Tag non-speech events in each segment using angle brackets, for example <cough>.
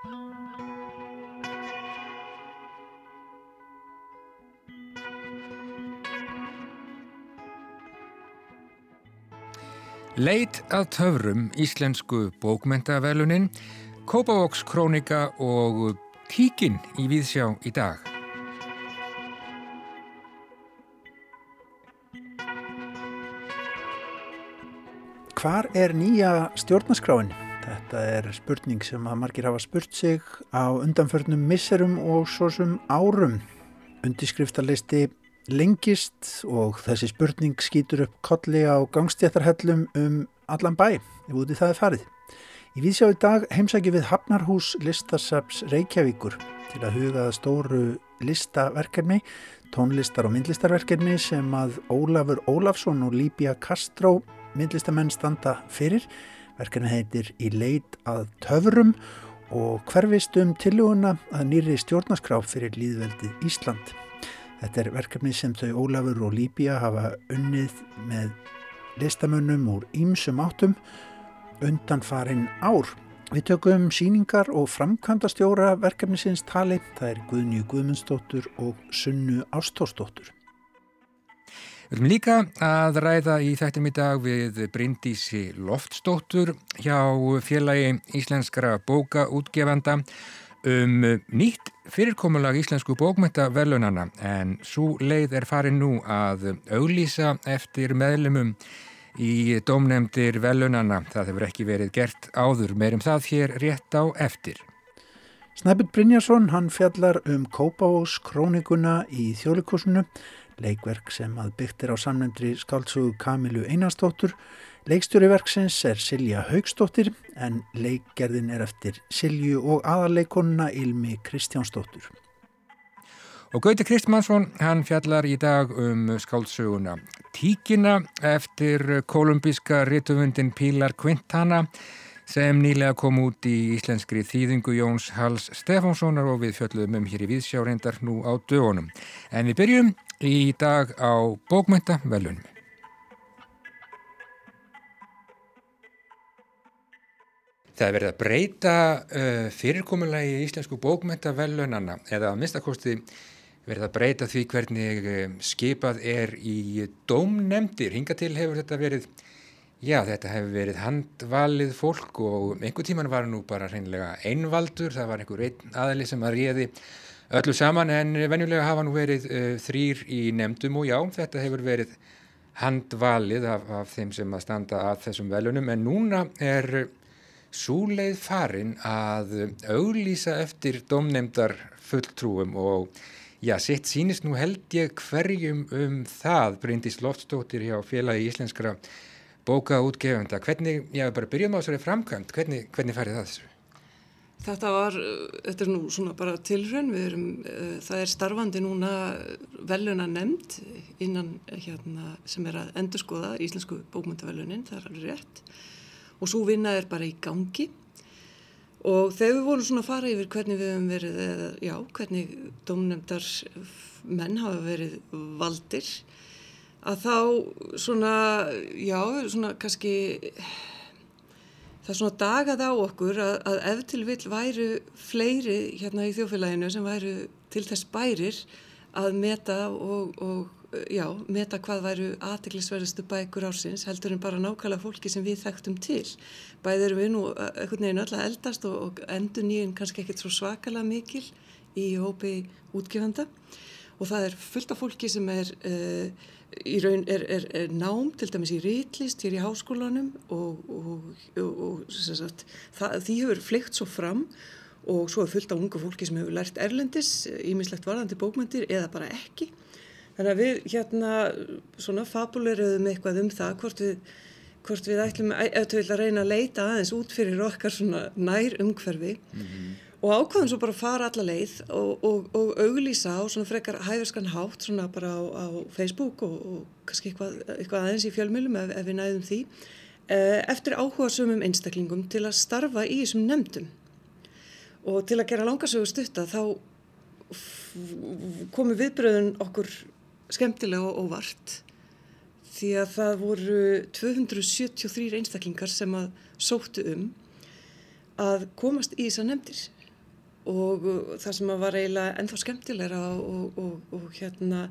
Leit að töfrum íslensku bókmentavelunin, Kópavóks krónika og Tíkin í Víðsjá í dag. Hvar er nýja stjórnaskráin? Þetta er spurning sem að margir hafa spurt sig á undanförnum misserum og svo sem árum. Undiskriftarlisti lengist og þessi spurning skýtur upp kolli á gangstjættarhellum um allan bæ ef úti það er farið. Í vísjá í dag heimsæki við Hafnarhús listasaps Reykjavíkur til að hugaða stóru listaverkefni, tónlistar og myndlistarverkefni sem að Ólafur Ólafsson og Líbia Kastró myndlistamenn standa fyrir. Verkefni heitir Í leit að töfurum og hverfist um tilluguna að nýri stjórnaskrá fyrir líðveldið Ísland. Þetta er verkefni sem þau Ólafur og Líbia hafa unnið með listamönnum úr ímsum áttum undan farin ár. Við tökum síningar og framkvæmdastjóra verkefnisins tali. Það er Guðnju Guðmundsdóttur og Sunnu Ástórsdóttur. Við viljum líka að ræða í þættum í dag við Bryndísi Loftsdóttur hjá félagi Íslenskara bókaútgefanda um nýtt fyrirkomulag íslensku bókmyndaverlunana en svo leið er farin nú að auglýsa eftir meðlumum í domnemdir verlunana. Það hefur ekki verið gert áður meirum það hér rétt á eftir. Snæbjörn Brynjarsson hann fjallar um Kópavós krónikuna í þjólikosunu, leikverk sem að byggt er á samnefndri skáltsugu Kamilu Einarstóttur Leikstjóriverksins er Silja Haugstóttir en leikgerðin er eftir Silju og aðarleikonuna Ilmi Kristjánsdóttur. Og Gauti Kristmannsson, hann fjallar í dag um skáldsöguna Tíkina eftir kolumbíska rituvundin Pílar Quintana sem nýlega kom út í íslenskri þýðingu Jóns Hals Stefánssonar og við fjöldum um hér í Víðsjárendar nú á dögunum. En við byrjum í dag á bókmynda velunum. Það er verið að breyta uh, fyrirkomulagi í íslensku bókmentavelunana eða að minnstakosti verið að breyta því hvernig um, skipað er í dómnemdir. Hinga til hefur þetta verið, já þetta hefur verið handvalið fólk og einhver tíman var nú bara hreinlega einvaldur, það var einhver einn aðli sem að réði öllu saman en venjulega hafa nú verið uh, þrýr í nemdum og já þetta hefur verið handvalið af, af þeim sem að standa að þessum velunum en núna er súleið farin að auglýsa eftir domnemdar fulltrúum og já, sitt sínist nú held ég hverjum um það Bryndis Loftstóttir hjá félagi íslenskara bókaútgefenda. Hvernig, já, bara byrjum á þessari framkvæmt, hvernig, hvernig færði það þessu? Þetta var, þetta er nú svona bara tilhrön, við erum, uh, það er starfandi núna veluna nefnd innan hérna sem er að endurskoða íslensku bókmyndavelunin, það er alveg rétt. Og svo vinna er bara í gangi. Og þegar við vorum svona að fara yfir hvernig við hefum verið, eða, já, hvernig domnefndar menn hafa verið valdir að þá svona, já, svona kannski það svona dagað á okkur að, að ef til vill væru fleiri hérna í þjófélaginu sem væru til þess bærir að meta og, og já, meta hvað væru aðteglisverðustu bækur ársins heldur en bara nákvæmlega fólki sem við þekktum til. Bæðið erum við nú eh, einhvern veginn alltaf eldast og, og endur nýjum kannski ekkert svo svakalega mikil í hópi útgefanda og það er fullt af fólki sem er, uh, raun, er, er, er nám til dæmis í rítlist hér í háskólanum og, og, og sagt, það, því hefur fleikt svo fram og svo er fullt af ungu fólki sem hefur lært erlendis, ímislegt varðandi bókmyndir eða bara ekki Þannig að við hérna svona fabuleruðum eitthvað um það hvort við, hvort við ætlum að reyna að leita aðeins út fyrir okkar svona nær umhverfi mm -hmm. Og ákvaðum svo bara að fara alla leið og, og, og auglýsa á svona frekar hæðurskan hátt svona bara á, á Facebook og, og kannski eitthvað, eitthvað aðeins í fjölmjölum ef, ef við næðum því eh, eftir áhuga sumum einstaklingum til að starfa í þessum nefndum. Og til að gera langarsögu stutta þá komu viðbröðun okkur skemmtilega og óvart því að það voru 273 einstaklingar sem að sóttu um að komast í þessar nefndir og það sem var eiginlega ennþá skemmtilegra og, og, og hérna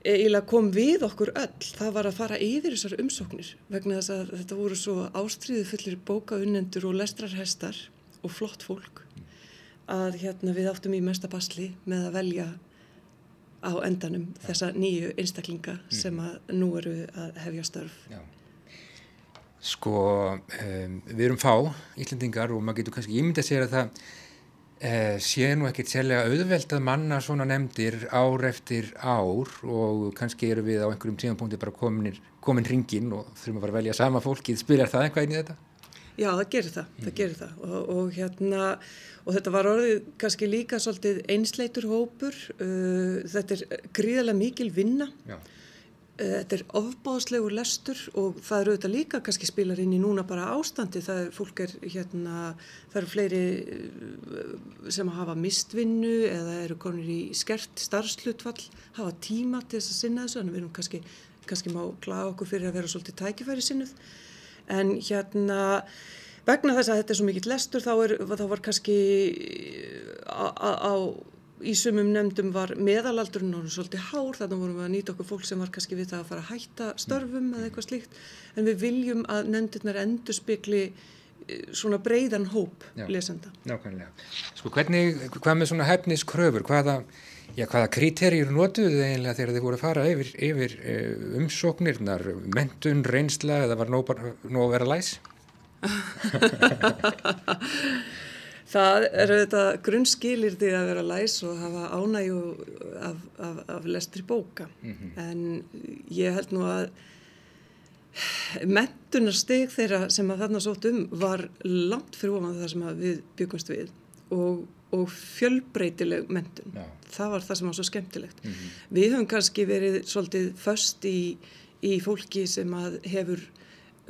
eiginlega kom við okkur öll, það var að fara yfir þessar umsóknir vegna þess að þetta voru svo ástriðu fullir bókaunnendur og lestrarhestar og flott fólk að hérna við áttum í mesta basli með að velja á endanum þessa nýju einstaklinga sem að nú eru að hefja störf. Já. Sko, um, við erum fá íslendingar og maður getur kannski ímyndið að segja að það sé nú ekkert sérlega auðvelt að manna svona nefndir ár eftir ár og kannski eru við á einhverjum tímapunkti bara komin, komin ringin og þurfum að fara að velja sama fólkið. Spilar það eitthvað inn í þetta? Já, það gerir það, það gerir það og, og hérna, og þetta var orðið kannski líka svolítið einsleitur hópur, uh, þetta er gríðarlega mikil vinna, Já. Uh, þetta er ofbóðslegur lestur og það eru auðvitað líka kannski spilar inn í núna bara ástandi, það er, fólk er hérna, það eru fleiri uh, sem hafa mistvinnu eða eru konur í skert starfslutfall, hafa tíma til þess að sinna þessu, en við erum kannski, kannski má klaga okkur fyrir að vera svolítið tækifæri sinnuð, en hérna vegna þess að þetta er svo mikill lestur þá, er, þá var kannski á, á, á í sumum nefndum var meðalaldurinn og svolítið hár þannig vorum við að nýta okkur fólk sem var kannski við það að fara að hætta störfum eða eitthvað slíkt en við viljum að nefndirnar endur spekli svona breyðan hóp Já. lesenda. Nákvæmlega. Sko hvernig, hvað með svona hefniskröfur, hvaða, já, hvaða kriterjur notuðu eiginlega þegar þið voru að fara yfir, yfir uh, umsóknirnar, mentun, reynsla eða var nóg að vera læs? <laughs> Það er auðvitað grunnskilirði að vera læs og hafa ánægju af, af, af lestri bóka. En ég held nú að mentunarstig þeirra sem að þarna sótt um var langt fyrir ofan það sem við byggumst við og, og fjölbreytileg mentun. Já. Það var það sem var svo skemmtilegt. Við höfum kannski verið svolítið föst í, í fólki sem að hefur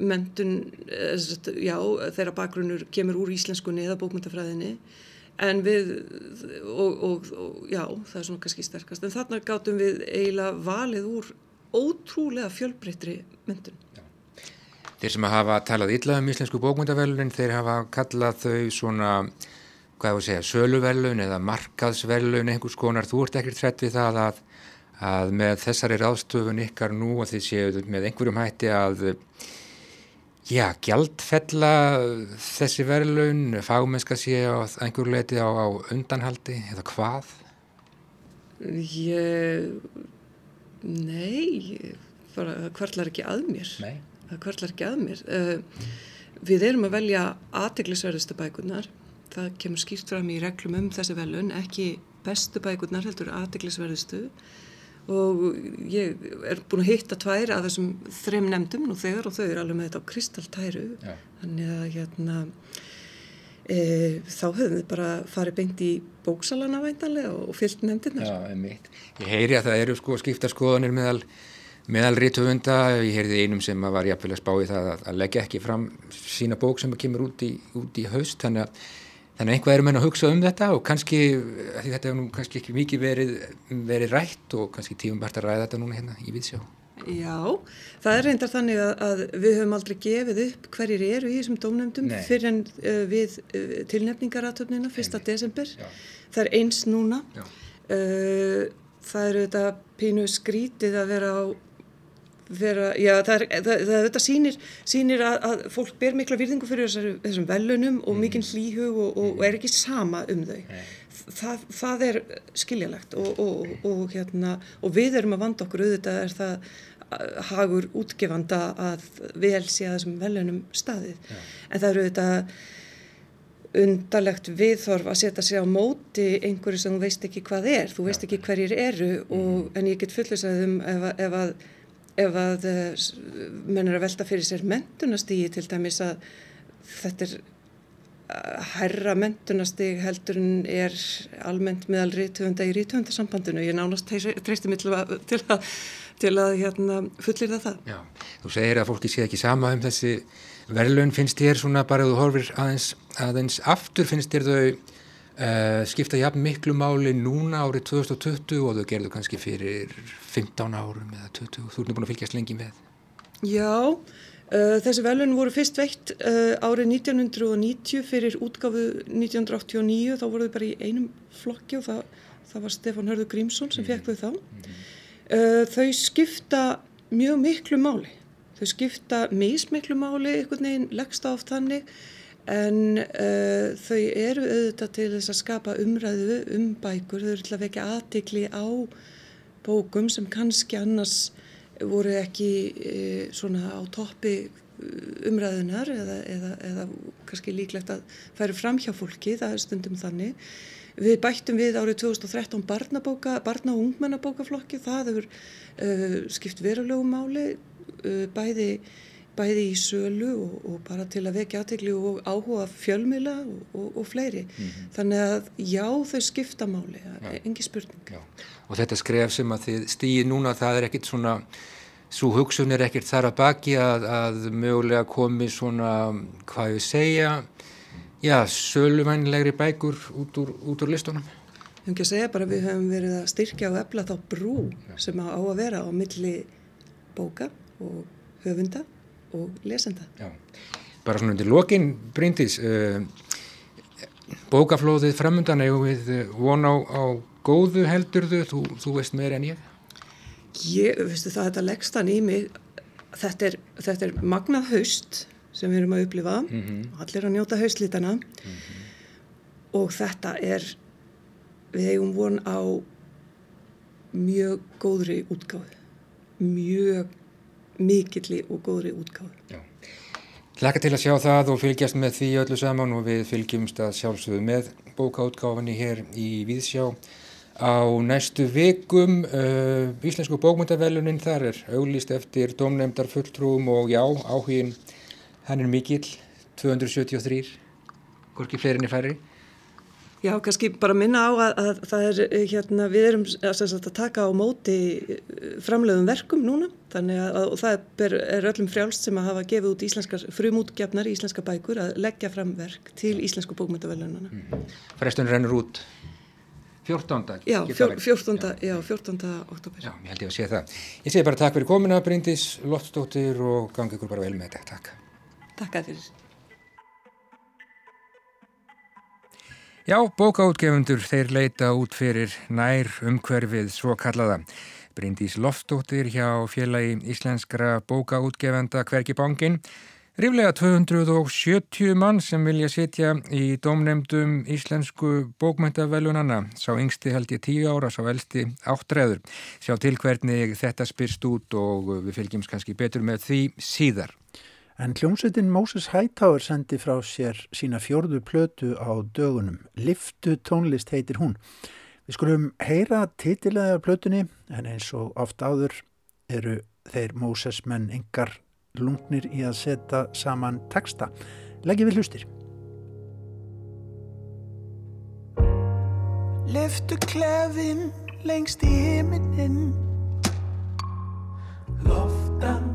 mentun, eh, já, þeirra bakgrunnur kemur úr íslenskunni eða bókmyndafræðinni en við, og, og, og já, það er svona kannski sterkast, en þarna gátum við eiginlega valið úr ótrúlega fjölbreytri mentun. Þeir sem hafa talað illa um íslensku bókmyndavelunin, þeir hafa kallað þau svona, hvað ég að segja, söluvelun eða markaðsvelun, einhvers konar. Þú ert ekkert hrætt við það að, að með þessari ráðstöfun ykkar nú og þið séu með einhverjum hætti að, já, gjaldfella þessi velun, fagmennska sé á einhverju leiti á, á undanhaldi eða hvað? Ég, nei, bara, það kvartlar ekki að mér. Nei. Það kvartlar ekki að mér. Uh, við erum að velja aðteglisverðustu bækurnar. Það kemur skýrt fram í reglum um þessi velun, ekki bestu bækurnar heldur aðteglisverðustu. Og ég er búin að hitta tvær af þessum þrem nefndum nú þegar og þau eru alveg með þetta á kristaltæru. Já. Þannig að hérna, e, þá höfum við bara farið beint í bóksalana væntanlega og fyllt nefndirnar. Já. Ég heyri að það eru sko skipta skoðanir meðal, meðal rítuhunda, ég heyrði einum sem var jafnvel að spá í það að, að leggja ekki fram sína bók sem kemur út í, út í haust, þannig að, þannig að einhvað eru menn að hugsa um þetta og kannski, þetta hefur nú kannski ekki mikið verið, verið rætt og kannski tífum bara að ræða þetta núna hérna í viðsjá. Já, það er reyndar þannig að, að við höfum aldrei gefið upp hverjir eru í þessum dómnefndum Nei. fyrir en uh, við uh, tilnefningaratöfnina 1. desember. Já. Það er eins núna. Uh, það eru þetta pínu skrítið að vera á vera, já, það, er, það, það þetta sýnir, sýnir að, að fólk ber mikla virðingu fyrir þessar, þessum velunum og mikinn hlýhug og, og, og er ekki sama um þau. Það, það er skiljalegt og, og, og, hérna, og við erum að vanda okkur auðvitað er það uh, hagur útgefanda að vel sé að þessum velunum staðið. En það eru auðvitað undarlegt viðþorf að setja sig á móti einhverju sem þú veist ekki hvað er, þú veist ekki hverjir eru og, en ég get fullisað ef, að- ef að, ef að eh, s- menn er að velta fyrir sér mentunastígi til dæmis að þetta er eh, hærra mentunastíg heldur en er almennt meðal rítuhunda í rítuhundasambandinu, ég nánast treysti mig til að, til að, til að hérna, fullir það það. Já, þú segir að fólki sé ekki sama um þessi verðlaun, finnst þér svona bara ef þú horfir aðeins, aðeins aftur, finnst þér þau uh, skipta jafn miklu máli núna árið 2020 og þau gerðu kannski fyrir 15 árum eða 20, þú ert búin að fylgjast lengi með. Já, Uh, þessi velun voru fyrst veitt uh, árið 1990 fyrir útgáfu 1989, þá voru þau bara í einum flokki og það, það var Stefan Hörður Grímsson sem fekk þau þá. Uh, þau skipta mjög miklu máli, þau skipta mismiklu máli, einhvern veginn leggsta oft þannig, en þau eru auðvitað til þess að skapa umræðu um bækur, þau eru til að vekja aðtikli á bókum sem kannski annars voru ekki e, svona á toppi e, umræðunar eða, eða, eða kannski líklegt að færu fram hjá fólki, það er stundum þannig. Við bættum við árið 2013 barnabóka, barna- og ungmennabókaflokki, það hefur uh, skipt verulegu máli, uh, bæði, bæði í sölu og, og bara til að vekja aðtegli og áhuga fjölmila og, og, og fleiri. Mm -hmm. Þannig að já, þau skipta máli, engi spurning. Já og þetta skref sem að þið stýði núna það er ekkit svona svo hugsun er ekkert þar að baki að, að mögulega komi svona hvað ég segja já, sölumænlegri bækur út úr, út úr listunum Ég hef ekki að segja bara við höfum verið að styrkja og efla þá brú sem á að vera á milli bóka og höfunda og lesenda. Já, bara svona undir lokin Bryndis uh, bókaflóðið framundan eða við vona á, á góðu heldurðu, þú, þú veist meira en ég? Ég, veistu það, þetta leggst hann í mig, þetta er, þetta er magnað haust sem við erum að upplifa, mm -hmm. allir að njóta haustlítana mm -hmm. og þetta er, við eigum von á mjög góðri útgáðu, mjög mikilli og góðri útgáðu. Já. Laka til að sjá það og fylgjast með því öllu saman og við fylgjumst að sjálfsögðu með bókaútgáfinni hér í Víðsjá á næstu vikum uh, Íslensku bókmyndavelunin þar er auglist eftir domnefndar fulltrúum og já, áhugin hann er mikill 273 hvorki fleirinni færri Já, kannski bara minna á að, að það er eh, hérna, við erum að, að taka á móti eh, framleiðum verkum núna þannig að, og það er, er öllum frjálst sem að hafa gefið út íslenskar frumútgefnar í íslenska bækur að leggja fram verk til Íslensku bókmyndavelunana mm. Frestun rennur út 14. Já, fjör, 14. Já, 14. oktober. Já, ég held ég að sé það. Ég segi bara takk fyrir komina, Bryndis, Loftsdóttir og gangi ykkur bara vel með þetta. Takk. Takk að fyrir. Já, bókaútgefundur, þeir leita út fyrir nær umhverfið svo kallaða. Bryndis Loftsdóttir hjá félagi íslenskra bókaútgefenda Hverki Bangin Ríflega 270 mann sem vilja sitja í domnemdum íslensku bókmæntavelunanna. Sá yngsti held ég 10 ára, sá elsti áttræður. Sjá til hvernig þetta spyrst út og við fylgjumst kannski betur með því síðar. En hljómsveitin Moses Hightower sendi frá sér sína fjörðu plötu á dögunum. Liftu tónlist heitir hún. Við skulum heyra titilaðar plötunni en eins og oft áður eru þeir Moses menn engar lungnir í að setja saman texta. Leggi við hlustir. Leftu klefin lengst í heiminin Loftandi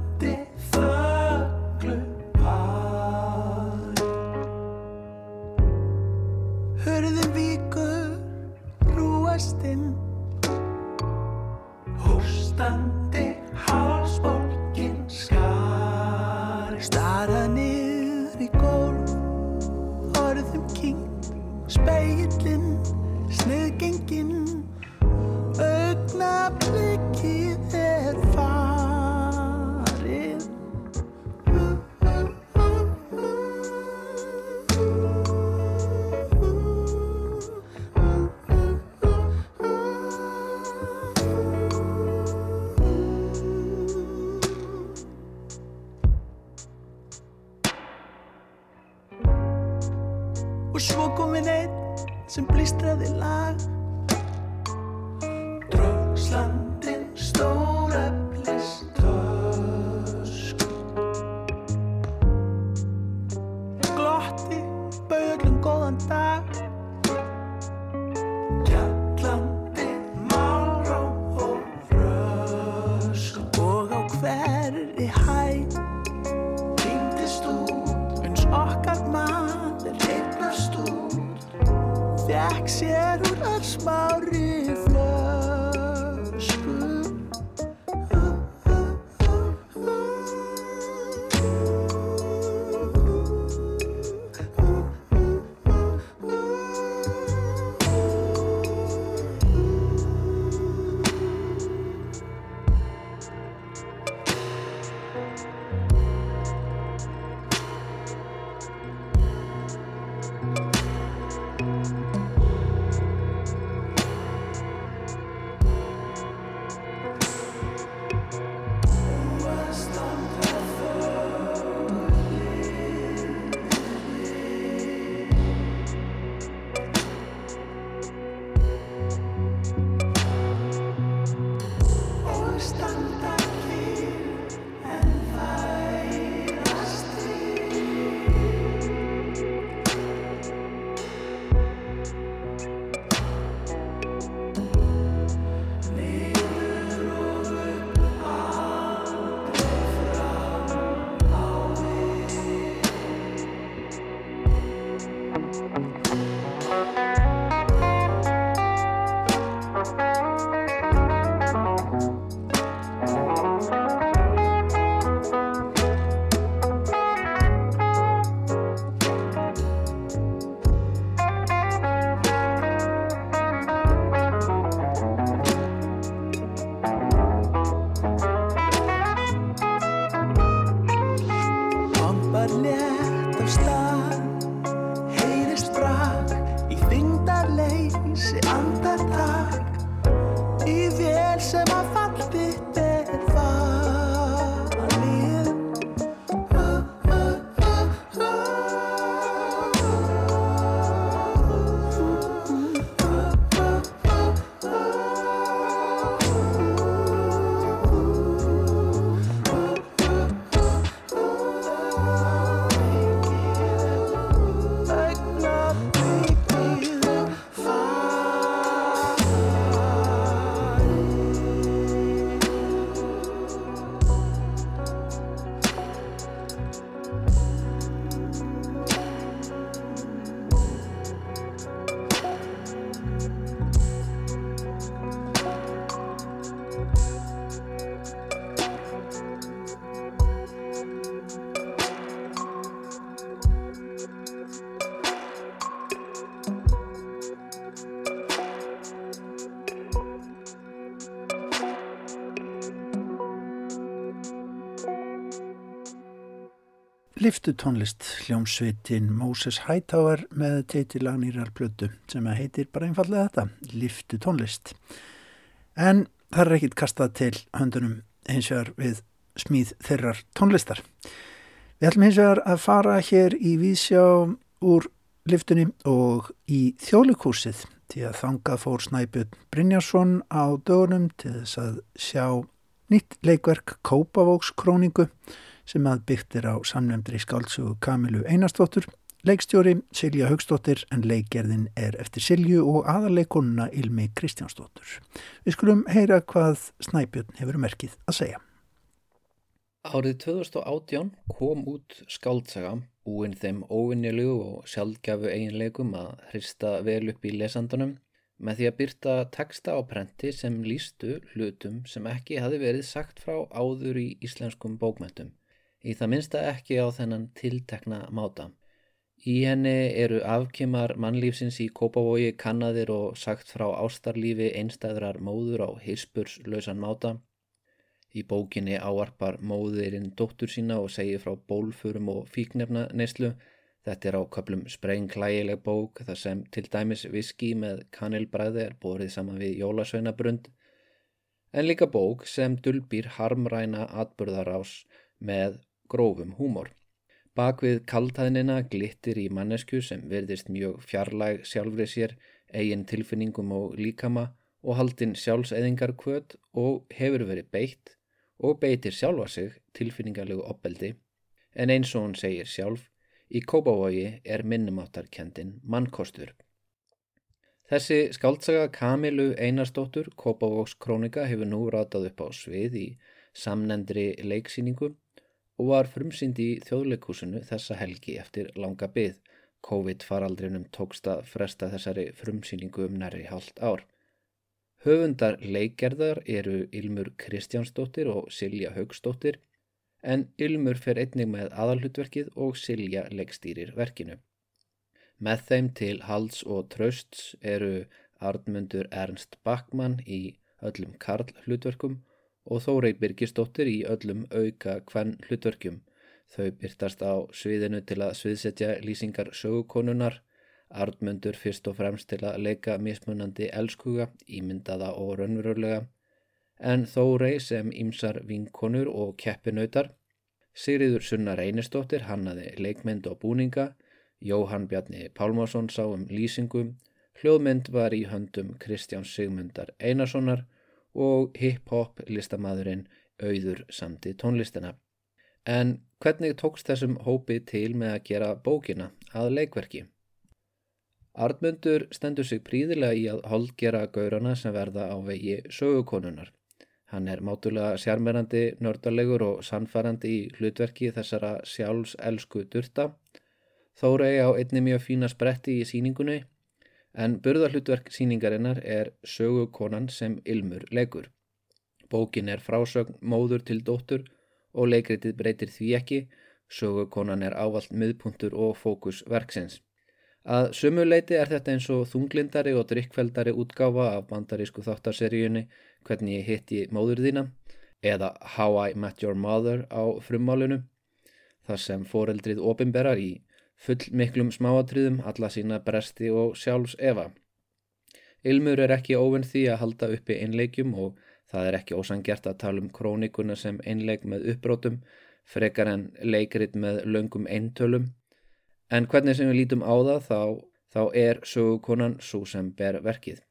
Liftu tónlist hljómsveitin Moses Hightower með teiti lagnýrar plötu sem heitir bara einfallega þetta, Liftu tónlist. En það er ekkit kastað til höndunum hins vegar við smíð þeirrar tónlistar. Við ætlum hins vegar að fara hér í vísjá úr liftunni og í þjólikúsið því að þangað fór Snæbjörn Brynjarsson á dögunum til þess að sjá nýtt leikverk Kópavóks króningu sem að byggt er á samnefndri skáltsugu Kamilu Einarstóttur, leikstjóri Silja Haugstóttir en leikgerðin er eftir Silju og aðarleikonuna Ilmi Kristjánsdóttur. Við skulum heyra hvað Snæbjörn hefur merkið að segja. Árið 2018 kom út skáldsaga búinn þeim óvinnilegu og sjálfgjafu eiginleikum að hrista vel upp í lesandunum með því að byrta texta á prenti sem lístu hlutum sem ekki hafi verið sagt frá áður í íslenskum bókmöntum. Í það minnsta ekki á þennan tiltekna máta. Í henni eru afkymar mannlífsins í Kópavogi kannaðir og sagt frá ástarlífi einstæðrar móður á hispurslausan máta. Í bókinni áarpar móðirinn dóttur sína og segir frá bólfurum og fíknefna neyslu. Þetta er á köplum sprengklægileg bók þar sem til dæmis viski með kanilbræði er borið saman við jólasveinabrund. En líka bók sem dulbýr harmræna atburðarás með grófum húmor. Bak við kaltæðnina glittir í mannesku sem verðist mjög fjarlæg sjálfrið sér, eigin tilfinningum og líkama og haldinn sjálfsæðingar kvöt og hefur verið beitt og beitir sjálfa sig tilfinningarlegu opbeldi. En eins og hún segir sjálf, í Kópavogi er minnumáttarkendin mannkostur. Þessi skáldsaga Kamilu Einarsdóttur, Kópavóks krónika, hefur nú ratað upp á svið í samnendri leiksýningu og var frumsýnd í þjóðleikúsinu þessa helgi eftir langa byð. COVID-faraldrinum tókst að fresta þessari frumsýningu um næri hálft ár. Höfundar leikgerðar eru Ilmur Kristjánsdóttir og Silja Haugsdóttir en Ilmur fer einnig með aðalhutverkið og Silja leikstýrir verkinu. Með þeim til Hals og Trausts eru Arnmundur Ernst Backmann í öllum Karl hlutverkum og Þórei Birgisdóttir í öllum auka kvenn hlutverkjum. Þau byrtast á sviðinu til að sviðsetja lýsingar sögukonunar, Arnmundur fyrst og fremst til að leika mismunandi elskuga, ímyndaða og raunverulega, en Þórei sem ímsar vinkonur og keppinautar. Sigriður Sunna Reynisdóttir hannaði leikmynd og búninga, Jóhann Bjarni Pálmásson sá um lýsingum, hljóðmynd var í höndum Kristján Sigmundar Einarssonar og hip-hop listamæðurinn auður samti tónlistina. En hvernig tókst þessum hópi til með að gera bókina að leikverki? Arnmundur stendur sig príðilega í að holdgera gaurana sem verða á vegi sögukonunar. Hann er mátulega sjármerandi, nördarlegur og sannfærandi í hlutverki þessara sjálfselsku durta. Þórei á einni mjög fína spretti í síningunni en burðarhlutverk síningarinnar er sögukonan sem Ilmur leikur. Bókin er frásögn móður til dóttur og leikritið breytir því ekki, sögukonan er ávalt miðpuntur og fókus verksins. Að sumuleiti er þetta eins og þunglindari og drikkveldari útgáfa af bandarísku þáttarseríunni Hvernig ég hitti móður þína eða How I Met Your Mother á frummálinu. þar sem foreldrið opimberar í full miklum smáatriðum alla sína bresti og sjálfs Eva. Ilmur er ekki óvinn því að halda uppi einleikjum og það er ekki ósangjart að tala um krónikuna sem einleik með uppbrótum, frekar en leikrit með löngum eintölum. En hvernig sem við lítum á það þá, þá er sögukonan svo sem ber verkið.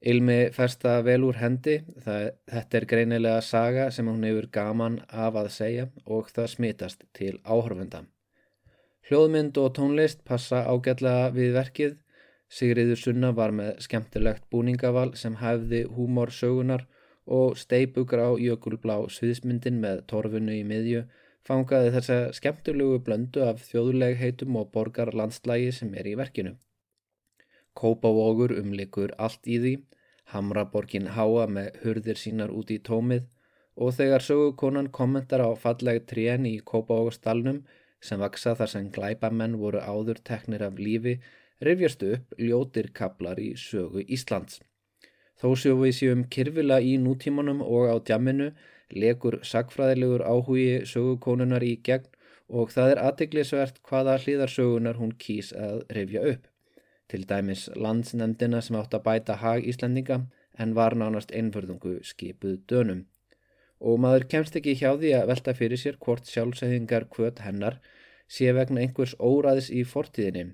Ilmi festa vel úr hendi, það, þetta er greinilega saga sem hún hefur gaman af að segja og það smitast til áhörfenda. Hljóðmynd og tónlist passa ágætlega við verkið. Sigriður Sunna var með skemmtilegt búningaval sem hæfði húmor sögunar og steipugrá jökulblá sviðsmyndin með torfunu í miðju fangaði þessa skemmtilegu blöndu af þjóðulegheitum og borgar landslægi sem er í verkinu. Kópavogur umlikur allt í því, Hamraborgin háa með hurðir sínar út í tómið og þegar sögukonan kommentar á falleg trén í Kópavogustallnum sem vaksa þar sem glæbamenn voru áður teknir af lífi rifjastu upp ljótir kaplar í sögu Íslands. Þó séum við séum kyrfila í nútímanum og á djamminu legur sagfræðilegur áhugi sögukonunar í gegn og það er aðteglisvert hvaða hlýðarsögunar hún kýs að rifja upp. Til dæmis landsnefndina sem átt að bæta hag Íslandinga en var nánast einförðungu skipuð dönum og maður kemst ekki hjá því að velta fyrir sér hvort sjálfsæðingar kvöt hennar sé vegna einhvers óræðis í fortíðinni.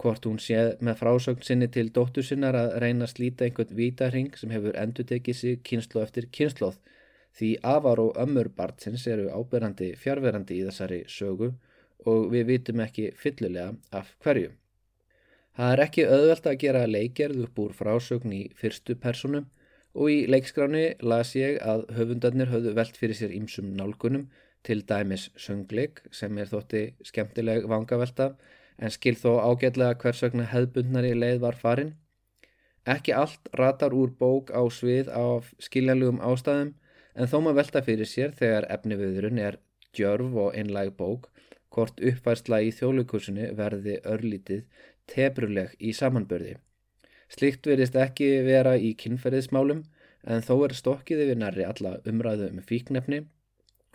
Hvort hún sé með frásögn sinni til dóttur sinnar að reyna að slíta einhvern vítarhing sem hefur endur tekið sig kynslu eftir kynsloð því afar og ömmur barnsins eru áberandi fjárverandi í þessari sögu og við vitum ekki fyllilega af hverju. Það er ekki auðvelt að gera leikjærð upp úr frásögn í fyrstu personum og í leikskráni las ég að höfundarnir höfðu velt fyrir sér ímsum nálgunum til dæmis söngleik sem er þótti skemmtileg vangavelta en skil þó ágætlega hversögna hefðbundnari leið var farin. Ekki allt ratar úr bók á svið af skiljanlegum ástæðum en þó maður velta fyrir sér þegar efniviðurinn er djörf og einlæg bók hvort uppværsla í þjóðlukursinu verði örlítið tebruleg í samanbörði. Slikt verist ekki vera í kynferðismálum en þó er stokkið yfir nærri alla umræðu um fíknefni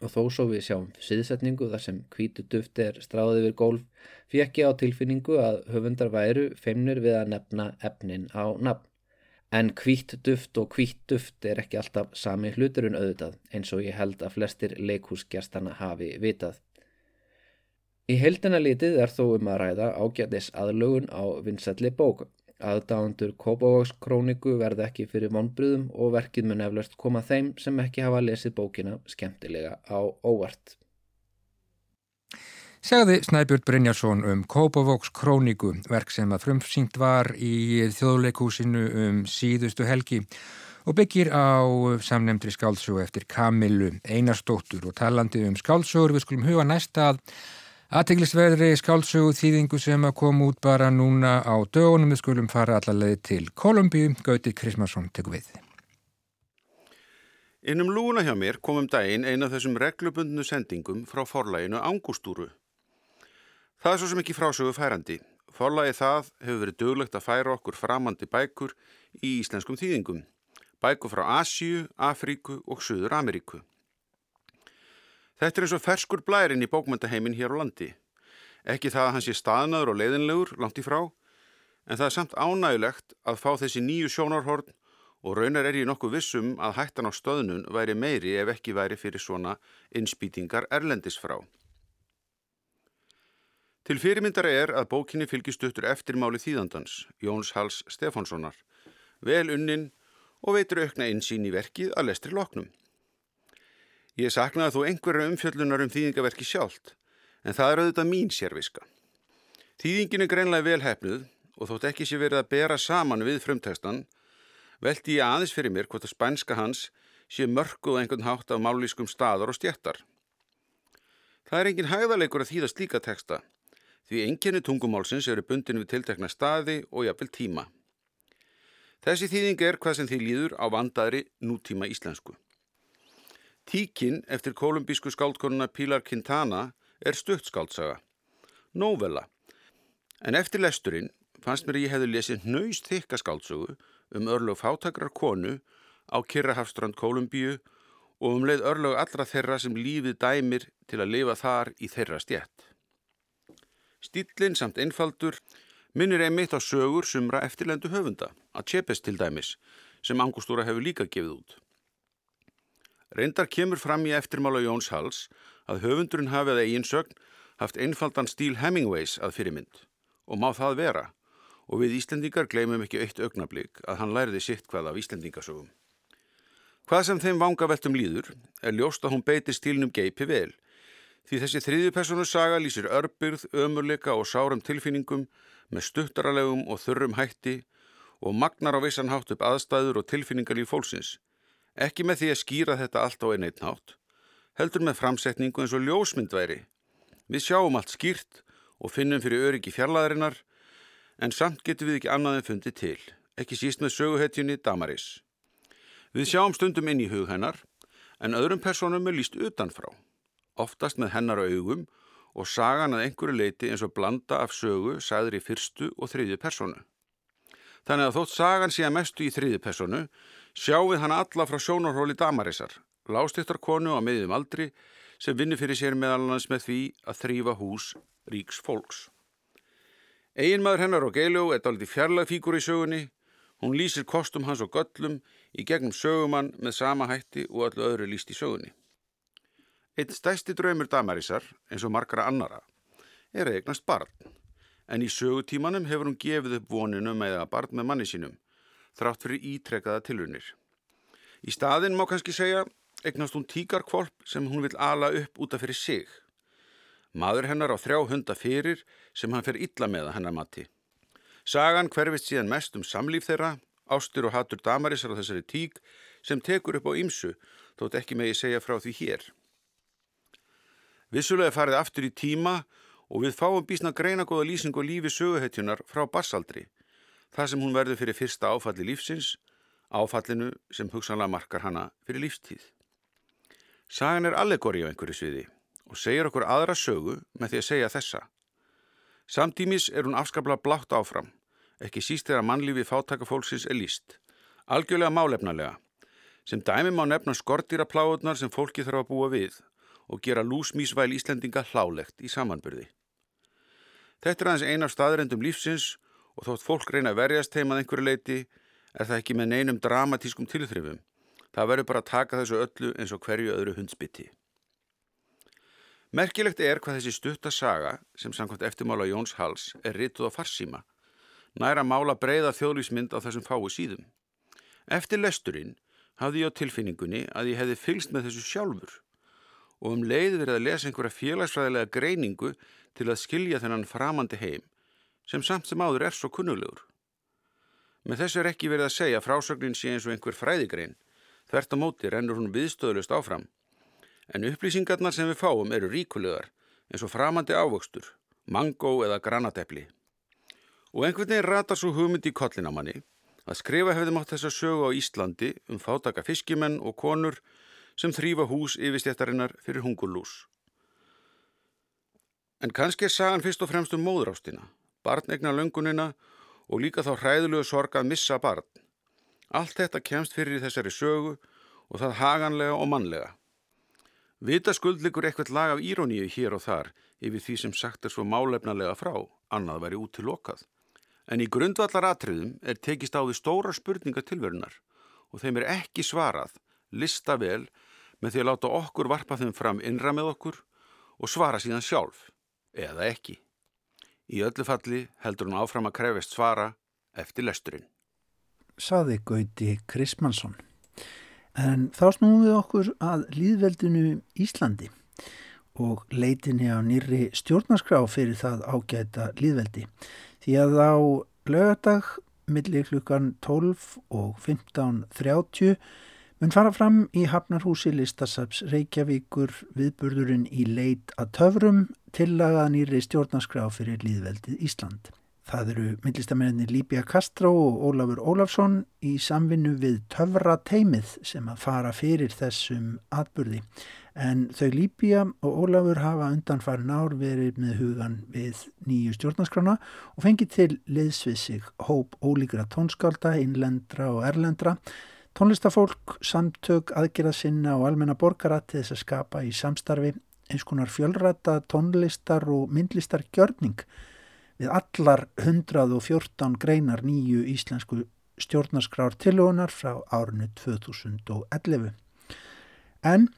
og þó svo við sjáum síðsetningu þar sem kvítu duft er stráðið yfir gólf fekk ég á tilfinningu að höfundar væru feimnur við að nefna efnin á nafn. En kvít duft og kvít duft er ekki alltaf sami hluturinn auðvitað eins og ég held að flestir leikhúsgjastana hafi vitað. Í heldina litið er þó um að ræða ágætis aðlögun á vinsalli bóku Aðdáðandur Kópavóks króniku verða ekki fyrir vonbröðum og verkið mun eflaust koma þeim sem ekki hafa lesið bókina skemmtilega á óvart. Segði Snæbjörn Brynjarsson um Kópavóks króniku, verk sem að frumsýnt var í þjóðleikúsinu um síðustu helgi og byggir á samnemndri skálsögu eftir Kamilu Einarstóttur og talandi um skálsögur við skulum huga næsta að Aðteglisverðri skálsögu þýðingu sem að koma út bara núna á dögunum við skulum fara allaveg til Kolumbíu, Gauti Krismarsson tekur við. Innum lúna hjá mér komum daginn eina af þessum reglubundnu sendingum frá forlæginu Angustúru. Það er svo sem ekki frásögu færandi. Forlægi það hefur verið döglegt að færa okkur framandi bækur í íslenskum þýðingum. Bækur frá Asíu, Afríku og Suður Ameríku. Þetta er eins og ferskur blærin í bókmöndaheimin hér á landi. Ekki það að hans sé staðnaður og leiðinlegur langt í frá, en það er samt ánægulegt að fá þessi nýju sjónarhorn og raunar er ég nokkuð vissum að hættan á stöðnun væri meiri ef ekki væri fyrir svona innspýtingar erlendis frá. Til fyrirmyndar er að bókinni fylgistuttur eftirmáli þýðandans, Jóns Hals Stefánssonar, vel unnin og veitur aukna insýn í verkið að lestri loknum. Ég saknaði þó einhverja umfjöllunar um þýðingaverki sjálft, en það er auðvitað mín sérviska. Þýðingin er greinlega velhæfnuð og þótt ekki sé verið að bera saman við frumtestan, veldi ég aðeins fyrir mér hvort að spænska hans sé mörguð einhvern hátt af mállískum staðar og stjættar. Það er engin hæðarleikur að þýða slíka teksta, því enginni tungumálsins eru bundin við tiltekna staði og jafnvel tíma. Þessi þýðing er hvað sem því líður á vandaðri nútíma íslensku. Tíkin eftir kolumbísku skáldkonuna Pilar Quintana er stutt skáldsaga. Novella. En eftir lesturinn fannst mér ég hefði lesið nöyst þykka skáldsögu um örlög fátakrar konu á Kirrahafstrand Kolumbíu og um leið örlög allra þeirra sem lífið dæmir til að lifa þar í þeirra stjætt. Stílinn samt einfaldur minnir einmitt á sögur sumra eftirlendu höfunda, að Tjepes til dæmis, sem Angustúra hefur líka gefið út. Reyndar kemur fram í eftirmála Jóns Hals að höfundurinn hafið eigin sögn haft einfaldan stíl Hemingways að fyrirmynd og má það vera og við Íslendingar gleymum ekki eitt augnablík að hann læriði sitt hvað af Íslendingasögum. Hvað sem þeim vangaveltum líður er ljóst að hún beiti stílnum geipi vel því þessi þriðjupersonu saga lýsir örbyrð, ömurleika og sárum tilfinningum með stuttaralegum og þurrum hætti og magnar á vissan hátt upp aðstæður og tilfinningar í fólksins. Ekki með því að skýra þetta allt á einn eitt nátt, heldur með framsetningu eins og ljósmyndværi. Við sjáum allt skýrt og finnum fyrir öryggi fjarlæðarinnar en samt getur við ekki annað en fundið til, ekki síst með söguhetjunni Damaris. Við sjáum stundum inn í hug hennar en öðrum personum er líst utanfrá, oftast með hennar augum og sagan að einhverju leiti eins og blanda af sögu sæður í fyrstu og þriðju personu. Þannig að þótt sagan sé að mestu í þriðju personu sjáum við hann alla frá sjónarhóli Damarisar, lástýttar konu á meðjum aldri sem vinnur fyrir sér meðalans með því að þrýfa hús ríks fólks. Eginmaður hennar og Geiló er daldi fjarlag fíkur í sögunni Hún lýsir kostum hans og göllum í gegnum sögumann með sama hætti og öllu öðru líst í sögunni. Einn stæsti draumur Damarísar, eins og margara annara, er eignast barn, en í sögutímanum hefur hún gefið upp voninu með að barn með manni sínum, þrátt fyrir ítrekkaða tilunir. Í staðin má kannski segja eignast hún tíkarkvolp sem hún vil ala upp útaf fyrir sig. Maður hennar á þrjá hunda fyrir sem hann fer illa með að hennar mati. Sagan hverfist síðan mest um samlíf þeirra, ástur og hattur damarisar á þessari tík sem tekur upp á ýmsu, þótt ekki megi segja frá því hér. Vissulega farið aftur í tíma og við fáum bísna greina góða lýsing og lífi söguhetjunar frá barsaldri, það sem hún verður fyrir fyrsta áfalli lífsins, áfallinu sem hugsanlega markar hana fyrir lífstíð. Sagan er allegori á einhverju sviði og segir okkur aðra sögu með því að segja þessa. Samtímis er hún afskaplega blátt áfram, ekki síst þegar mannlífi fátakafólksins er líst, algjörlega málefnalega, sem dæmi má nefna skortýrapláðunar sem fólki þarf að búa við og gera lúsmísvæl Íslendinga hlálegt í samanbyrði. Þetta er aðeins einar staðrendum lífsins og þótt fólk reyna að verjast heimað einhverju leiti er það ekki með neinum dramatískum tilþrifum. Það verður bara að taka þessu öllu eins og hverju öðru hundsbytti. Merkilegt er hvað þessi stutta saga, sem samkvæmt eftirmála Jóns Hals, er rituð á farsíma, næra mála breyða þjóðlýsmynd á þessum fái síðum. Eftir lesturinn hafði ég á tilfinningunni að ég hefði fylst með þessu sjálfur og um leið verið að lesa einhverja félagsfræðilega greiningu til að skilja þennan framandi heim, sem samt sem áður er svo kunnulegur. Með þessu er ekki verið að segja frásögnin sé eins og einhver fræðigrein, þvert á móti rennur hún viðstöðlust áfram en upplýsingarnar sem við fáum eru ríkulegar eins og framandi ávöxtur, mangó eða granatepli. Og einhvern veginn ratar svo hugmynd í kollin á manni að skrifa hefði mátt þess að sögu á Íslandi um fátaka fiskimenn og konur sem þrýfa hús yfirstjættarinnar fyrir hungurlús. En kannski er sagan fyrst og fremst um móðrástina, barnegna löngunina og líka þá hræðulegu sorg að missa barn. Allt þetta kemst fyrir í þessari sögu og það haganlega og mannlega. Vita skuld likur eitthvað lag af íróníu hér og þar yfir því sem sagt er svo málefnalega frá, annað væri út til lokað. En í grundvallar atriðum er tekist á því stóra spurninga tilverunar og þeim er ekki svarað, lista vel með því að láta okkur varpa þeim fram innra með okkur og svara síðan sjálf, eða ekki. Í öllu falli heldur hún áfram að krefast svara eftir lesturinn. Saði Gauti Krismansson. En þá snúum við okkur að líðveldinu Íslandi og leitinni á nýri stjórnarskrá fyrir það ágæta líðveldi. Því að á lögadag millir klukkan 12 og 15.30 mun fara fram í Hafnarhúsi listasaps Reykjavíkur viðburðurinn í leit að töfrum tillagað nýri stjórnarskrá fyrir líðveldið Ísland. Það eru myndlistamennir Líbia Kastró og Ólafur Ólafsson í samvinnu við töfra teimið sem að fara fyrir þessum atbyrði. En þau Líbia og Ólafur hafa undan farin ár verið með hugan við nýju stjórnarskrána og fengið til liðsvið sig hóp ólíkra tónskálda, innlendra og erlendra Tónlistafólk, samtök, aðgerða sinna og almenna borgara til þess að skapa í samstarfi eins konar fjölræta tónlistar og myndlistar gjörning við allar 114 greinar nýju íslensku stjórnarskrár tilugunar frá árinu 2011. En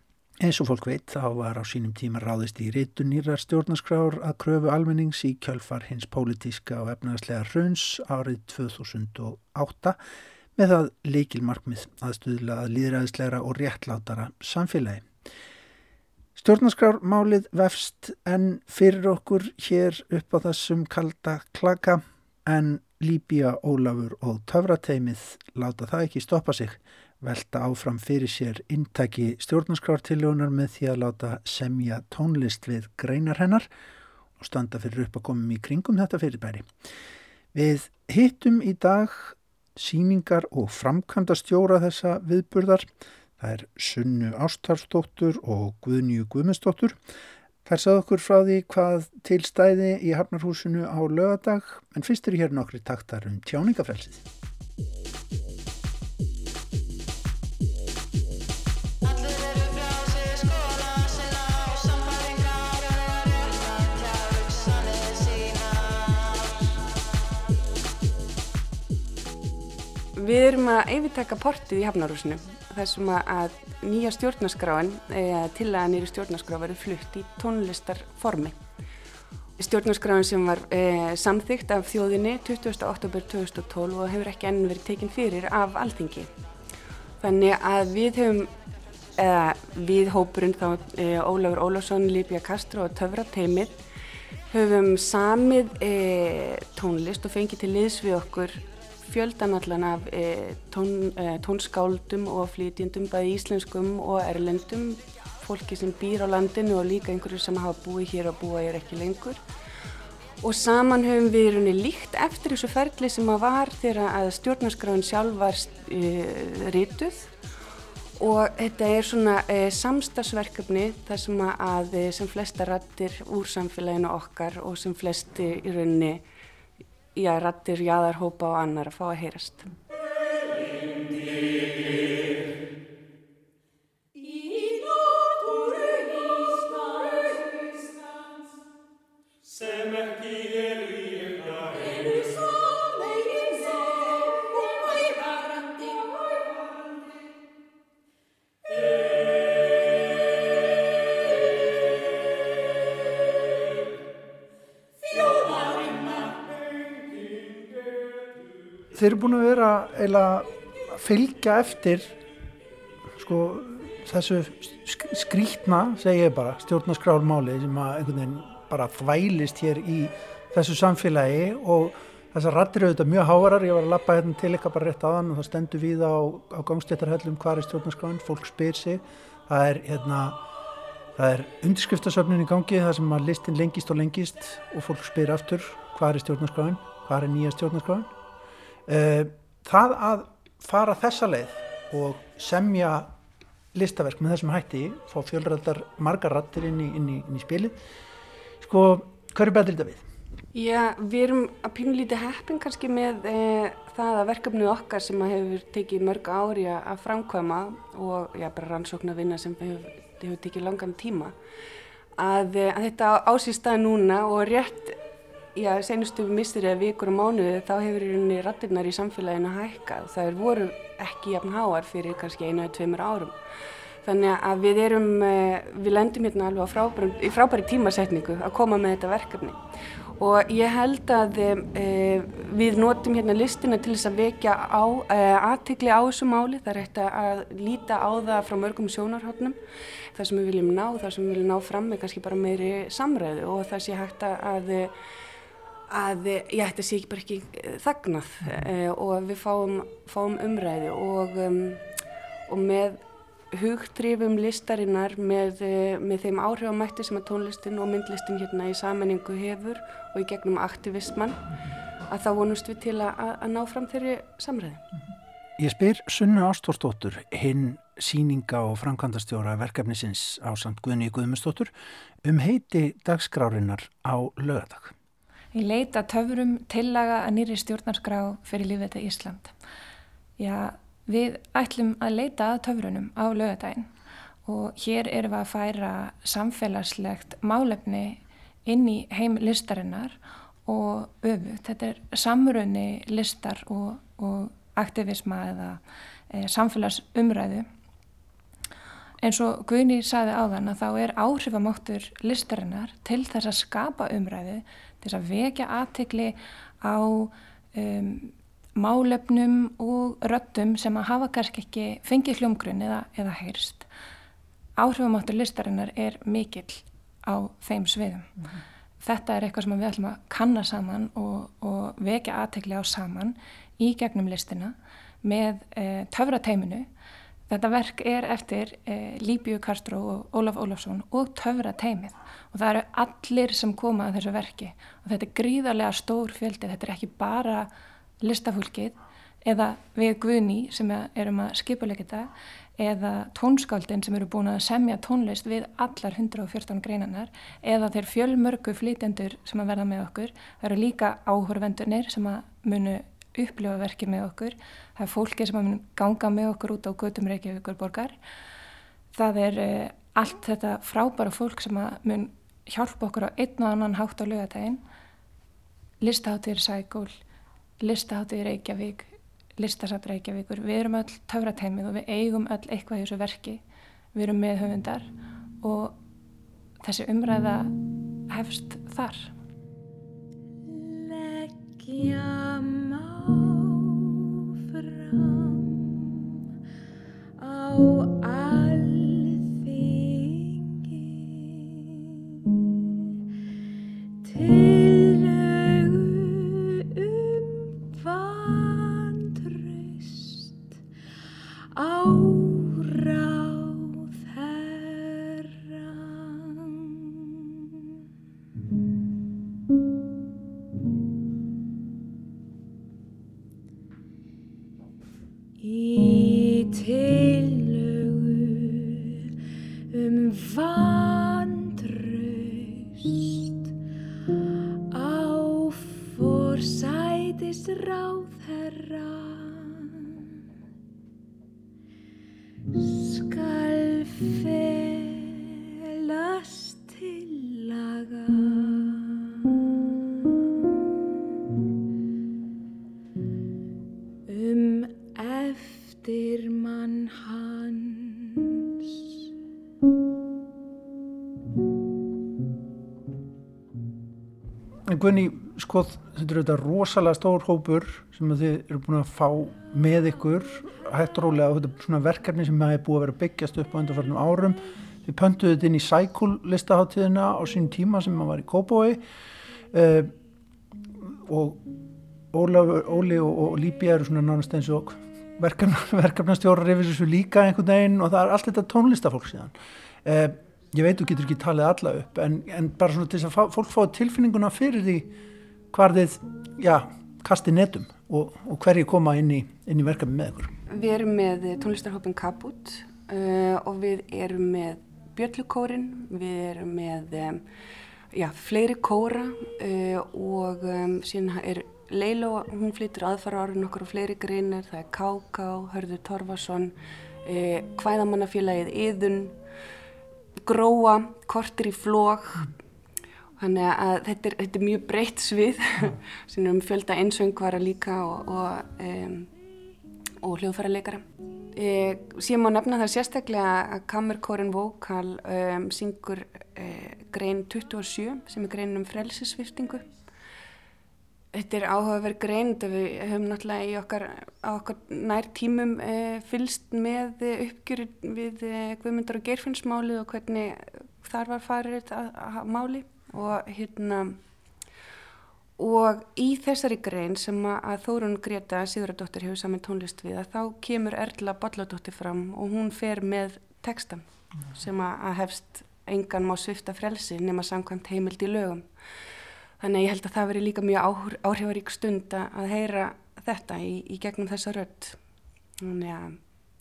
eins og fólk veit þá var á sínum tíma ráðist í rítu nýrar stjórnarskrár að kröfu almennings í kjölfar hins pólitíska og efnaðslega hruns árið 2008 með það leikilmarkmið að stuðla að líðræðislegra og réttlátara samfélagi. Stjórnarskrármálið vefst en fyrir okkur hér upp á þessum kalda klaka en Líbia, Ólafur og Töfrateimið láta það ekki stoppa sig, velta áfram fyrir sér intaki stjórnarskrártiljónar með því að láta semja tónlist við greinar hennar og standa fyrir upp að komum í kringum þetta fyrirbæri. Við hittum í dag síningar og framkvæmda stjóra þessa viðburðar. Það er Sunnu Ástarfsdóttur og Guðnju Guðmundsdóttur Þær sagði okkur frá því hvað tilstæði í Hafnarhúsinu á lögadag en fyrst eru hér nokkri taktar um tjáningafrelsið. Við erum að yfirtaka portið í Hafnarhúsinu þessum að nýja stjórnaskráin eða til að nýja stjórnarskrá verið flutt í tónlistarformi. Stjórnarskráin sem var e, samþygt af þjóðinni 20. oktober 2012 og hefur ekki enn verið tekinn fyrir af alþingi. Þannig að við höfum, eða við hópurinn þá e, Ólafur Ólafsson, Líbja Castro og Töfra Teimið höfum samið e, tónlist og fengið til liðs við okkur fjöldan allan af e, tón, e, tónskáldum og flytjendum bæði íslenskum og erlendum fólki sem býr á landinu og líka einhverju sem hafa búið hér og búa hér ekki lengur. Og saman höfum við í rauninni líkt eftir þessu ferli sem að var þegar að stjórnarskráin sjálf var e, rituð. Og þetta er svona samstagsverkefni þar sem að sem flesta rattir úr samfélaginu okkar og sem flesti í rauninni já, rattir, jáðarhópa og annar að fá að heyrast. Þeir eru búin að vera að fylgja eftir sko þessu skrítna, segja ég bara, stjórnarskrálmáli sem að einhvern veginn bara þvælist hér í þessu samfélagi og þessar rattir auðvitað mjög háarar, ég var að lappa hérna til eitthvað bara rétt aðan og það stendur við á, á gangstéttarhellum hvað er stjórnarskráin, fólk spyr sig, það er hérna, það er undirskriftasöfnin í gangi, það sem að listin lengist og lengist og fólk spyr aftur hvað er stjórnarskráin, hvað er nýja stjórnarskráin? Uh, það að fara þessa leið og semja listaverk með þessum hætti fá fjölrættar margar rattir inn í, inn í, inn í spilið sko, hvað er betur þetta við? Já, við erum að pínulíti heppin kannski með e, það að verkefnið okkar sem hefur tekið mörg ári að framkvæma og já, bara rannsókn að vinna sem hefur, hefur tekið langan tíma að, eh, að þetta ásýst að núna og rétt já, senustu mistur eða vikur og mánuði þá hefur í rattirnar í samfélaginu hækkað. Það er voru ekki jafn háar fyrir kannski einu eða tveimur árum. Þannig að við erum, eh, við lendum hérna alveg frábæri, í frábæri tímasetningu að koma með þetta verkefni. Og ég held að e, við notum hérna listina til þess að vekja á, e, aðtikli á þessu máli. Það er hægt að líta á það frá mörgum sjónarhóttnum. Það sem við viljum ná, það sem við viljum ná fram er kannski bara meiri samræðu og það sé hægt að að ætti að sé ekki bara ekki eh, þagnað uh, og við fáum, fáum umræði og, um, og með hugtrifum listarinnar með, uh, með þeim áhrifamætti sem að tónlistin og myndlistin hérna í sammenningu hefur og í gegnum aktivisman að þá vonust við til að, að ná fram þeirri samræði. Ég spyr Sunnu Ástórsdóttur, hinn síninga og framkvæmdastjóra verkefnisins á samt Guðni Guðmustóttur um heiti dagskrárinnar á lögadag. Í leita töfurum tillaga að nýri stjórnarskrá fyrir lífið til Ísland. Já, Við ætlum að leita að töfrunum á lögadaginn og hér erum við að færa samfélagslegt málefni inn í heim listarinnar og öfu. Þetta er samrunni listar og, og aktivisma eða e, samfélagsumræðu. En svo Guðni saði áðan að þá er áhrifamáttur listarinnar til þess að skapa umræðu, þess að vekja aðtikli á um, málefnum og röttum sem að hafa kannski ekki fengið hljómgrunn eða, eða heyrst. Áhrifamáttur listarinnar er mikill á þeim sviðum. Mm -hmm. Þetta er eitthvað sem við ætlum að kanna saman og, og vekja aðtekli á saman í gegnum listina með e, töfrateiminu. Þetta verk er eftir e, Líbjö Karstró og Ólaf Ólafsson og töfrateimið og það eru allir sem koma að þessu verki. Og þetta er gríðarlega stór fjöldi, þetta er ekki bara listafólkið eða við Guðni sem erum að skipuleika þetta eða tónskáldin sem eru búin að semja tónlist við allar 114 greinanar eða þeir fjölmörgu flytendur sem að verða með okkur. Það eru líka áhörvendunir sem að munu upplifa verki með okkur. Það er fólki sem að munu ganga með okkur út á gödum Reykjavíkur borgar. Það er uh, allt þetta frábæra fólk sem mun hjálpa okkur á einn og annan hátt á lögatægin. Listaháttir Sækól, Listaháttir Reykjavík, listasat Reykjavíkur, við erum öll töfrateimið og við eigum öll eitthvað í þessu verki við erum með höfundar og þessi umræða hefst þar Gunni, sko, þetta er auðvitað rosalega stór hópur sem þið eru búin að fá með ykkur. Hægt rólega og þetta er svona verkefni sem hefur búið að vera byggjast upp á undanfarnum árum. Þið pöntuðu þetta inn í Cycle listaháttíðina á sínum tíma sem maður var í Kópói uh, og Ólaf, Óli og, og Líbi eru svona nánast eins og verkefna, <laughs> verkefnastjórar yfir þessu líka einhvern veginn og það er allt þetta tónlistafólk síðan. Uh, ég veit þú getur ekki talið alla upp en, en bara svona til þess að fólk fá tilfinninguna fyrir því hvar þið já, kasti netum og, og hverju koma inn í, í verkefni með ykkur. Við erum með tónlistarhópin Kaput uh, og við erum með Björlukórin við erum með um, já, fleiri kóra uh, og um, síðan er Leilo, hún flyttur aðfara árið nokkur og fleiri greinar, það er Káká, Hörður Torfason uh, Hvæðamannafélagið Íðun gróa, kortir í flók þannig að þetta er, þetta er mjög breytt svið. Sem um fjölda einsöngvara líka og, og, um, og hljóðfærarleikara e, síðan má nefna það sérstaklega að Kammerkórin Vókal um, syngur e, grein 27 sem er grein um frelsisviftingu Þetta er áhugaverð grein, við höfum náttúrulega í okkar, okkar nær tímum e, fylst með uppgjöru við e, Guðmundar og Geirfinnsmáli og hvernig þar var farið að máli og hérna og í þessari grein sem að Þórun Greta Sigurðardóttir hefur saman tónlist við að þá kemur Erla Bolladóttir fram og hún fer með texta sem að hefst engan má svifta frelsi nema samkvæmt heimild í lögum. Þannig að ég held að það veri líka mjög áhrifarík stund að heyra þetta í, í gegnum þessa rödd. Þannig að,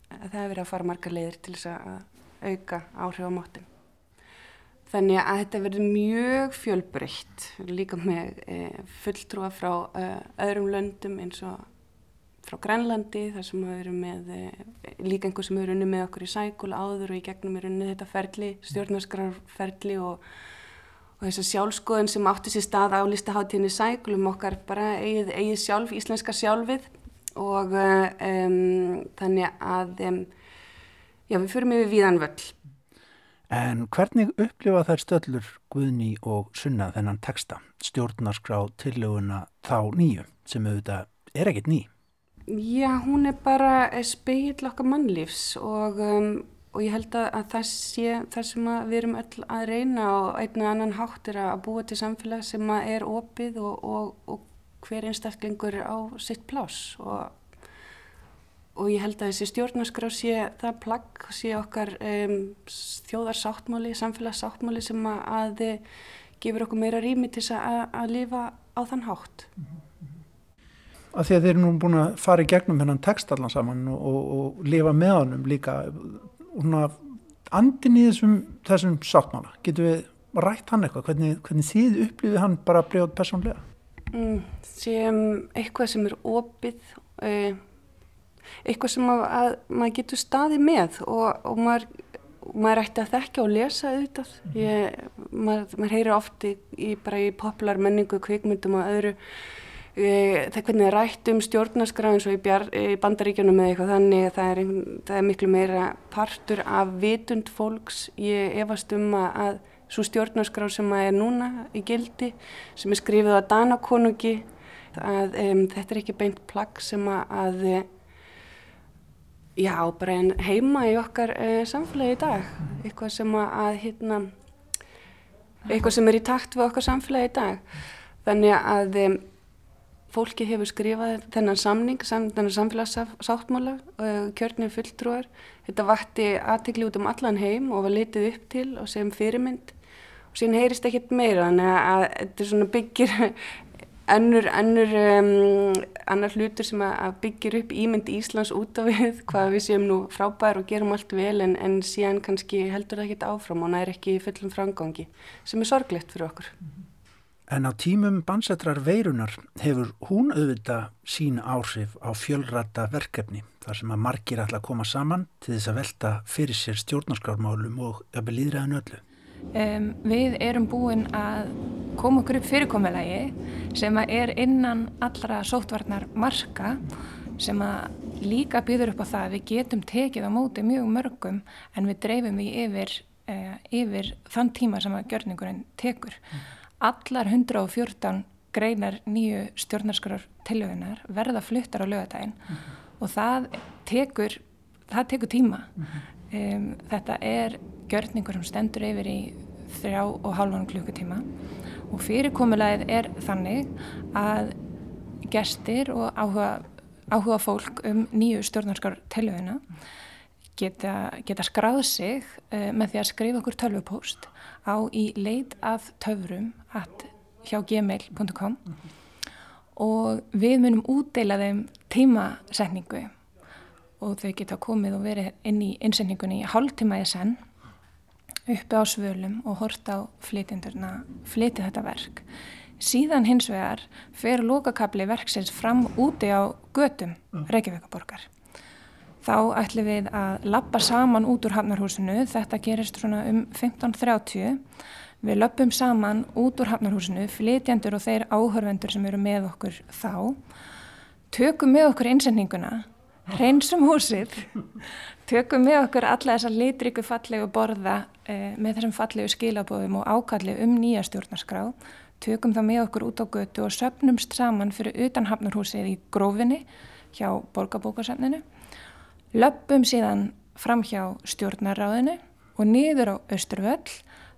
að það hefur verið að fara margar leiðir til þess að auka áhrifamáttin. Þannig að þetta verður mjög fjölbreytt, líka með e, fulltrúa frá e, öðrum löndum eins og frá Grænlandi þar sem við erum með eh, líka einhver sem eru unni með okkur í sækul áður og í gegnum er unni þetta ferli, stjórnarskrarferli og, og þess að sjálfskoðin sem átti sér stað á listaháttíðinni sækulum okkar bara eigið, eigið sjálf, íslenska sjálfið og um, þannig að um, já, við förum yfir víðan völl. En hvernig upplifa þær stöllur Guðni og Sunna þennan texta, stjórnarskrá tillöguna þá nýju, sem auðvitað er ekkert ný? Já, hún er bara speill okkar mannlífs og, um, og ég held að, að það sé það sem við erum öll að reyna og einn og annan hátt er að búa til samfélag sem er opið og, og, og hver einstaklingur á sitt plás og og ég held að þessi stjórnarskrá sé það plagg, sé okkar um, þjóðarsáttmáli, samfélagssáttmáli sem að, að gefur okkur meira rými til að, að lifa á þann hátt. Af því að þeir eru nú búin að fara í gegnum hennan text allan saman og, lifa með honum líka andin í þessum, þessum sáttmála, getur við rætt hann eitthvað, hvernig, hvernig þið upplýði hann bara brjóð personlega? Mm, sem eitthvað sem er opið og e, eitthvað sem að, að maður getur staði með og, og maður, maður ætti að þekka og lesa auðvitað. Mhm. Ég, maður, maður heyrir ofti í, bara í popular menningu, kvikmyndum og öðru það hvernig það rætt um stjórnarskraf eins og í, í bandaríkjunum eða eitthvað þannig það er, það er miklu meira partur af vitund fólks. Ég efast um að, að svo stjórnarskraf sem að er núna í gildi sem er skrifið á Danakonungi að um, þetta er ekki beint plagg sem að, að Já, bara en heima í okkar uh, samfélagi í dag, eitthvað sem að, hérna, eitthvað sem er í takt við okkar samfélagi í dag. Þannig að um, fólki hefur skrifað þennan samning, sam, þennan samfélagssáttmála, uh, kjörnir fulltrúar. Þetta vakti aðtikli út um allan heim og var litið upp til og sem fyrirmynd. Og síðan heyrist ekkert meira, þannig að þetta byggir <laughs> Önnur, önnur, um, annar hlutur sem að byggir upp ímynd Íslands út af við, <laughs> hvað við séum nú frábær og gerum allt vel en, en síðan kannski heldur það ekki áfram og næri ekki fullum framgangi sem er sorglegt fyrir okkur. En á tímum bansetrar veirunar hefur hún auðvitað sín áhrif á fjölrata verkefni þar sem að margir ætla að koma saman til þess að velta fyrir sér stjórnarskármálum og jafnvel líðræðinu öllu. Um, við erum búin að koma okkur upp fyrirkomulagi sem er innan allra sótvarnar marka sem að líka býður upp á það að við getum tekið á móti mjög mörgum en við dreifum því yfir, uh, yfir þann tíma sem að gjörningurinn tekur. Mm. Allar 114 greinar nýju stjórnarskarar tilöðunar verða fluttar á lögadaginn mm. og það tekur, það tekur tíma. Mm. Um, þetta er gjörningur sem stendur yfir í þrjá og hálfan klukkutíma og fyrirkomulegið er þannig að gestir og áhuga, áhuga fólk um nýju stjórnarskar teljöfina geta, geta skráð sig uh, með því að skrifa okkur tölvupóst á í leit að töfrum hjá gmail.com og við munum útdeila þeim tímasetningu og þau geta komið og verið inn í innsendingunni í hálftíma í senn uppi á svölum og hort á flytjendurna flytja þetta verk. Síðan hins vegar fer lókakabli verksins fram úti á götum Reykjavíkaborgar. Þá ætlum við að lappa saman út úr hafnarhúsinu, þetta gerist svona um 15.30. Við löpum saman út úr hafnarhúsinu, flytjendur og þeir áhörvendur sem eru með okkur þá, tökum með okkur innsendinguna hreinsum húsið. Tökum með okkur alla þessar litriku fallegu borða eh, með þessum fallegu skilabóðum og ákalli um nýja stjórnarskrá. Tökum það með okkur út á götu og söpnumst saman fyrir utan hafnarhúsið í grófinni hjá borgarbókarsefninu löpum síðan fram hjá stjórnarráðinu og niður á Östurvöll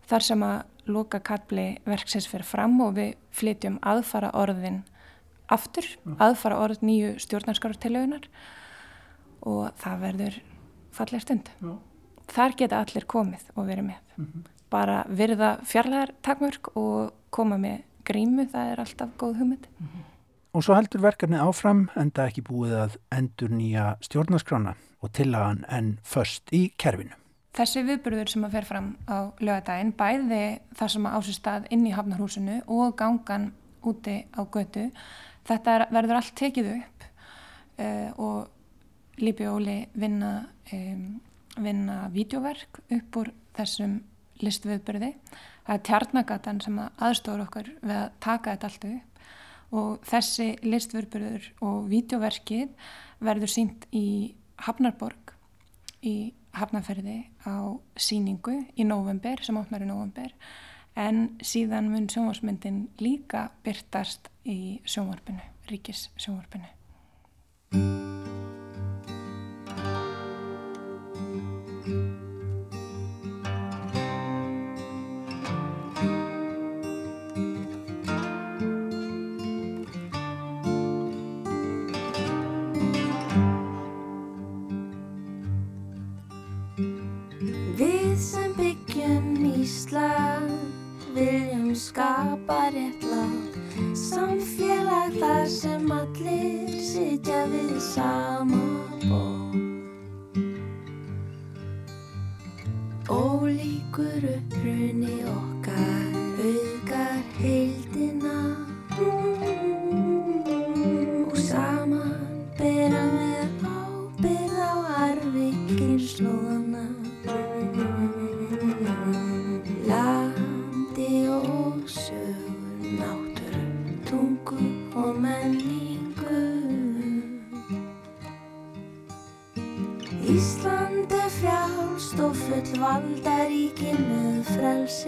þar sem að loka kalli verksins fyrir fram og við flytjum aðfara orðin aftur, aðfara orð nýju stjórnarskrártilauðunar og það verður fallega stund. Já. Þar geta allir komið og verið með. Mm -hmm. Bara virða fjarlæðar takmörk og koma með grímu, það er alltaf góð hugmynd. Mm -hmm. Og svo heldur verkefni áfram en það ekki búið að endur nýja stjórnarskrána og tillagan en först í kerfinu. Þessi viðburður sem að fer fram á lögadaginn, bæði það sem að ásist að inn í hafnarhúsinu og gangan úti á götu, þetta er, verður allt tekið upp uh, og Líbi og Óli vinna, um, vinna vídeoverk upp úr þessum listviðbyrði. Það er tjarnagatan sem aðstofur okkur við að taka þetta allt upp og þessi listviðbyrður og vídeoverkið verður sínt í Hafnarborg í Hafnarferði á síningu í november sem opnar í november en síðan mun sjónvarsmyndin líka byrtast í sjónvarpinu, ríkis sjónvarpinu.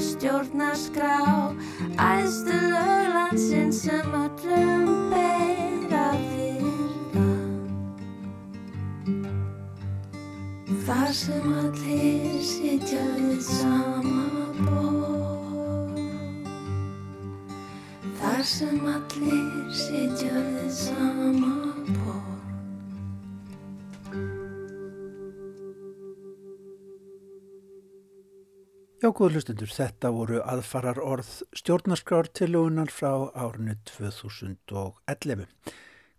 stjórnarskrá æðstu löglandsinn sem öllum beir að virða. Þar sem allir sitja við sama bór þar sem allir sitja við sama Já, góður hlustundur, þetta voru aðfarar orð stjórnarskrártilugunar frá árinu 2011.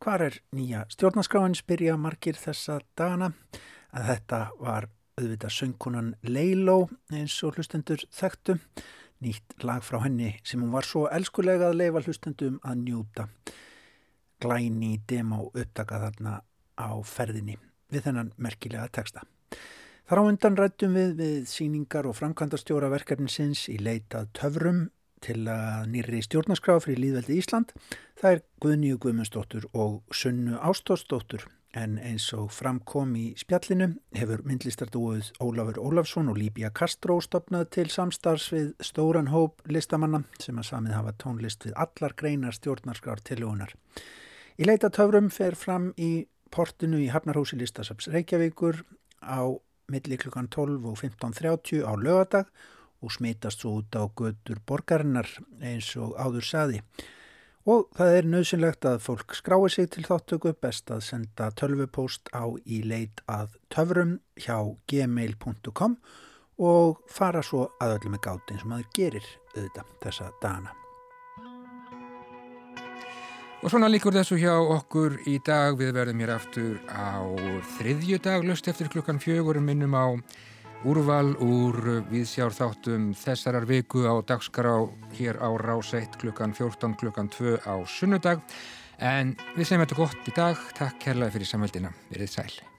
Hvar er nýja stjórnarskráin spyrja margir þessa dagana? Að þetta var auðvitað söngkunan Leiló eins og hlustendur þekktu. Nýtt lag frá henni sem hún var svo elskulega að leifa hlustendum að njúta. Glæni demo upptaka þarna á ferðinni við þennan merkilega teksta. Þar á undan rættum við við síningar og framkvæmdastjóra verkefninsins í leitað töfrum til að nýri stjórnarskraf fyrir Líðveldi Ísland. Það er Guðnýju Guðmundsdóttur og Sunnu Ástóðsdóttur en eins og framkom í spjallinu hefur myndlistardúið Ólafur Ólafsson og Líbia Kastró stopnað til samstarfs við stóran hóp listamanna sem að samið hafa tónlist við allar greinar stjórnarskraf tilugunar. Í leitað töfrum fer fram í portinu í Hafnarhúsi Listasaps Reykjavíkur á milli klukkan 12 og 15.30 á lögadag og smitast svo út á götur borgarinnar eins og áður saði. Og það er nöðsynlegt að fólk skrái sig til þáttöku best að senda tölvupóst á í leit að töfrum hjá gmail.com og fara svo að öllu með gátt eins og maður gerir auðvitað þessa dana. Og svona líkur þessu hjá okkur í dag. Við verðum hér aftur á þriðju dag, löst eftir klukkan fjögur, minnum á úrval úr viðsjár þáttum þessarar viku á dagskrá hér á Ráseitt klukkan 14 klukkan 2 á sunnudag. En við segjum þetta gott í dag. Takk kærlega fyrir samveldina. Verðið sæl.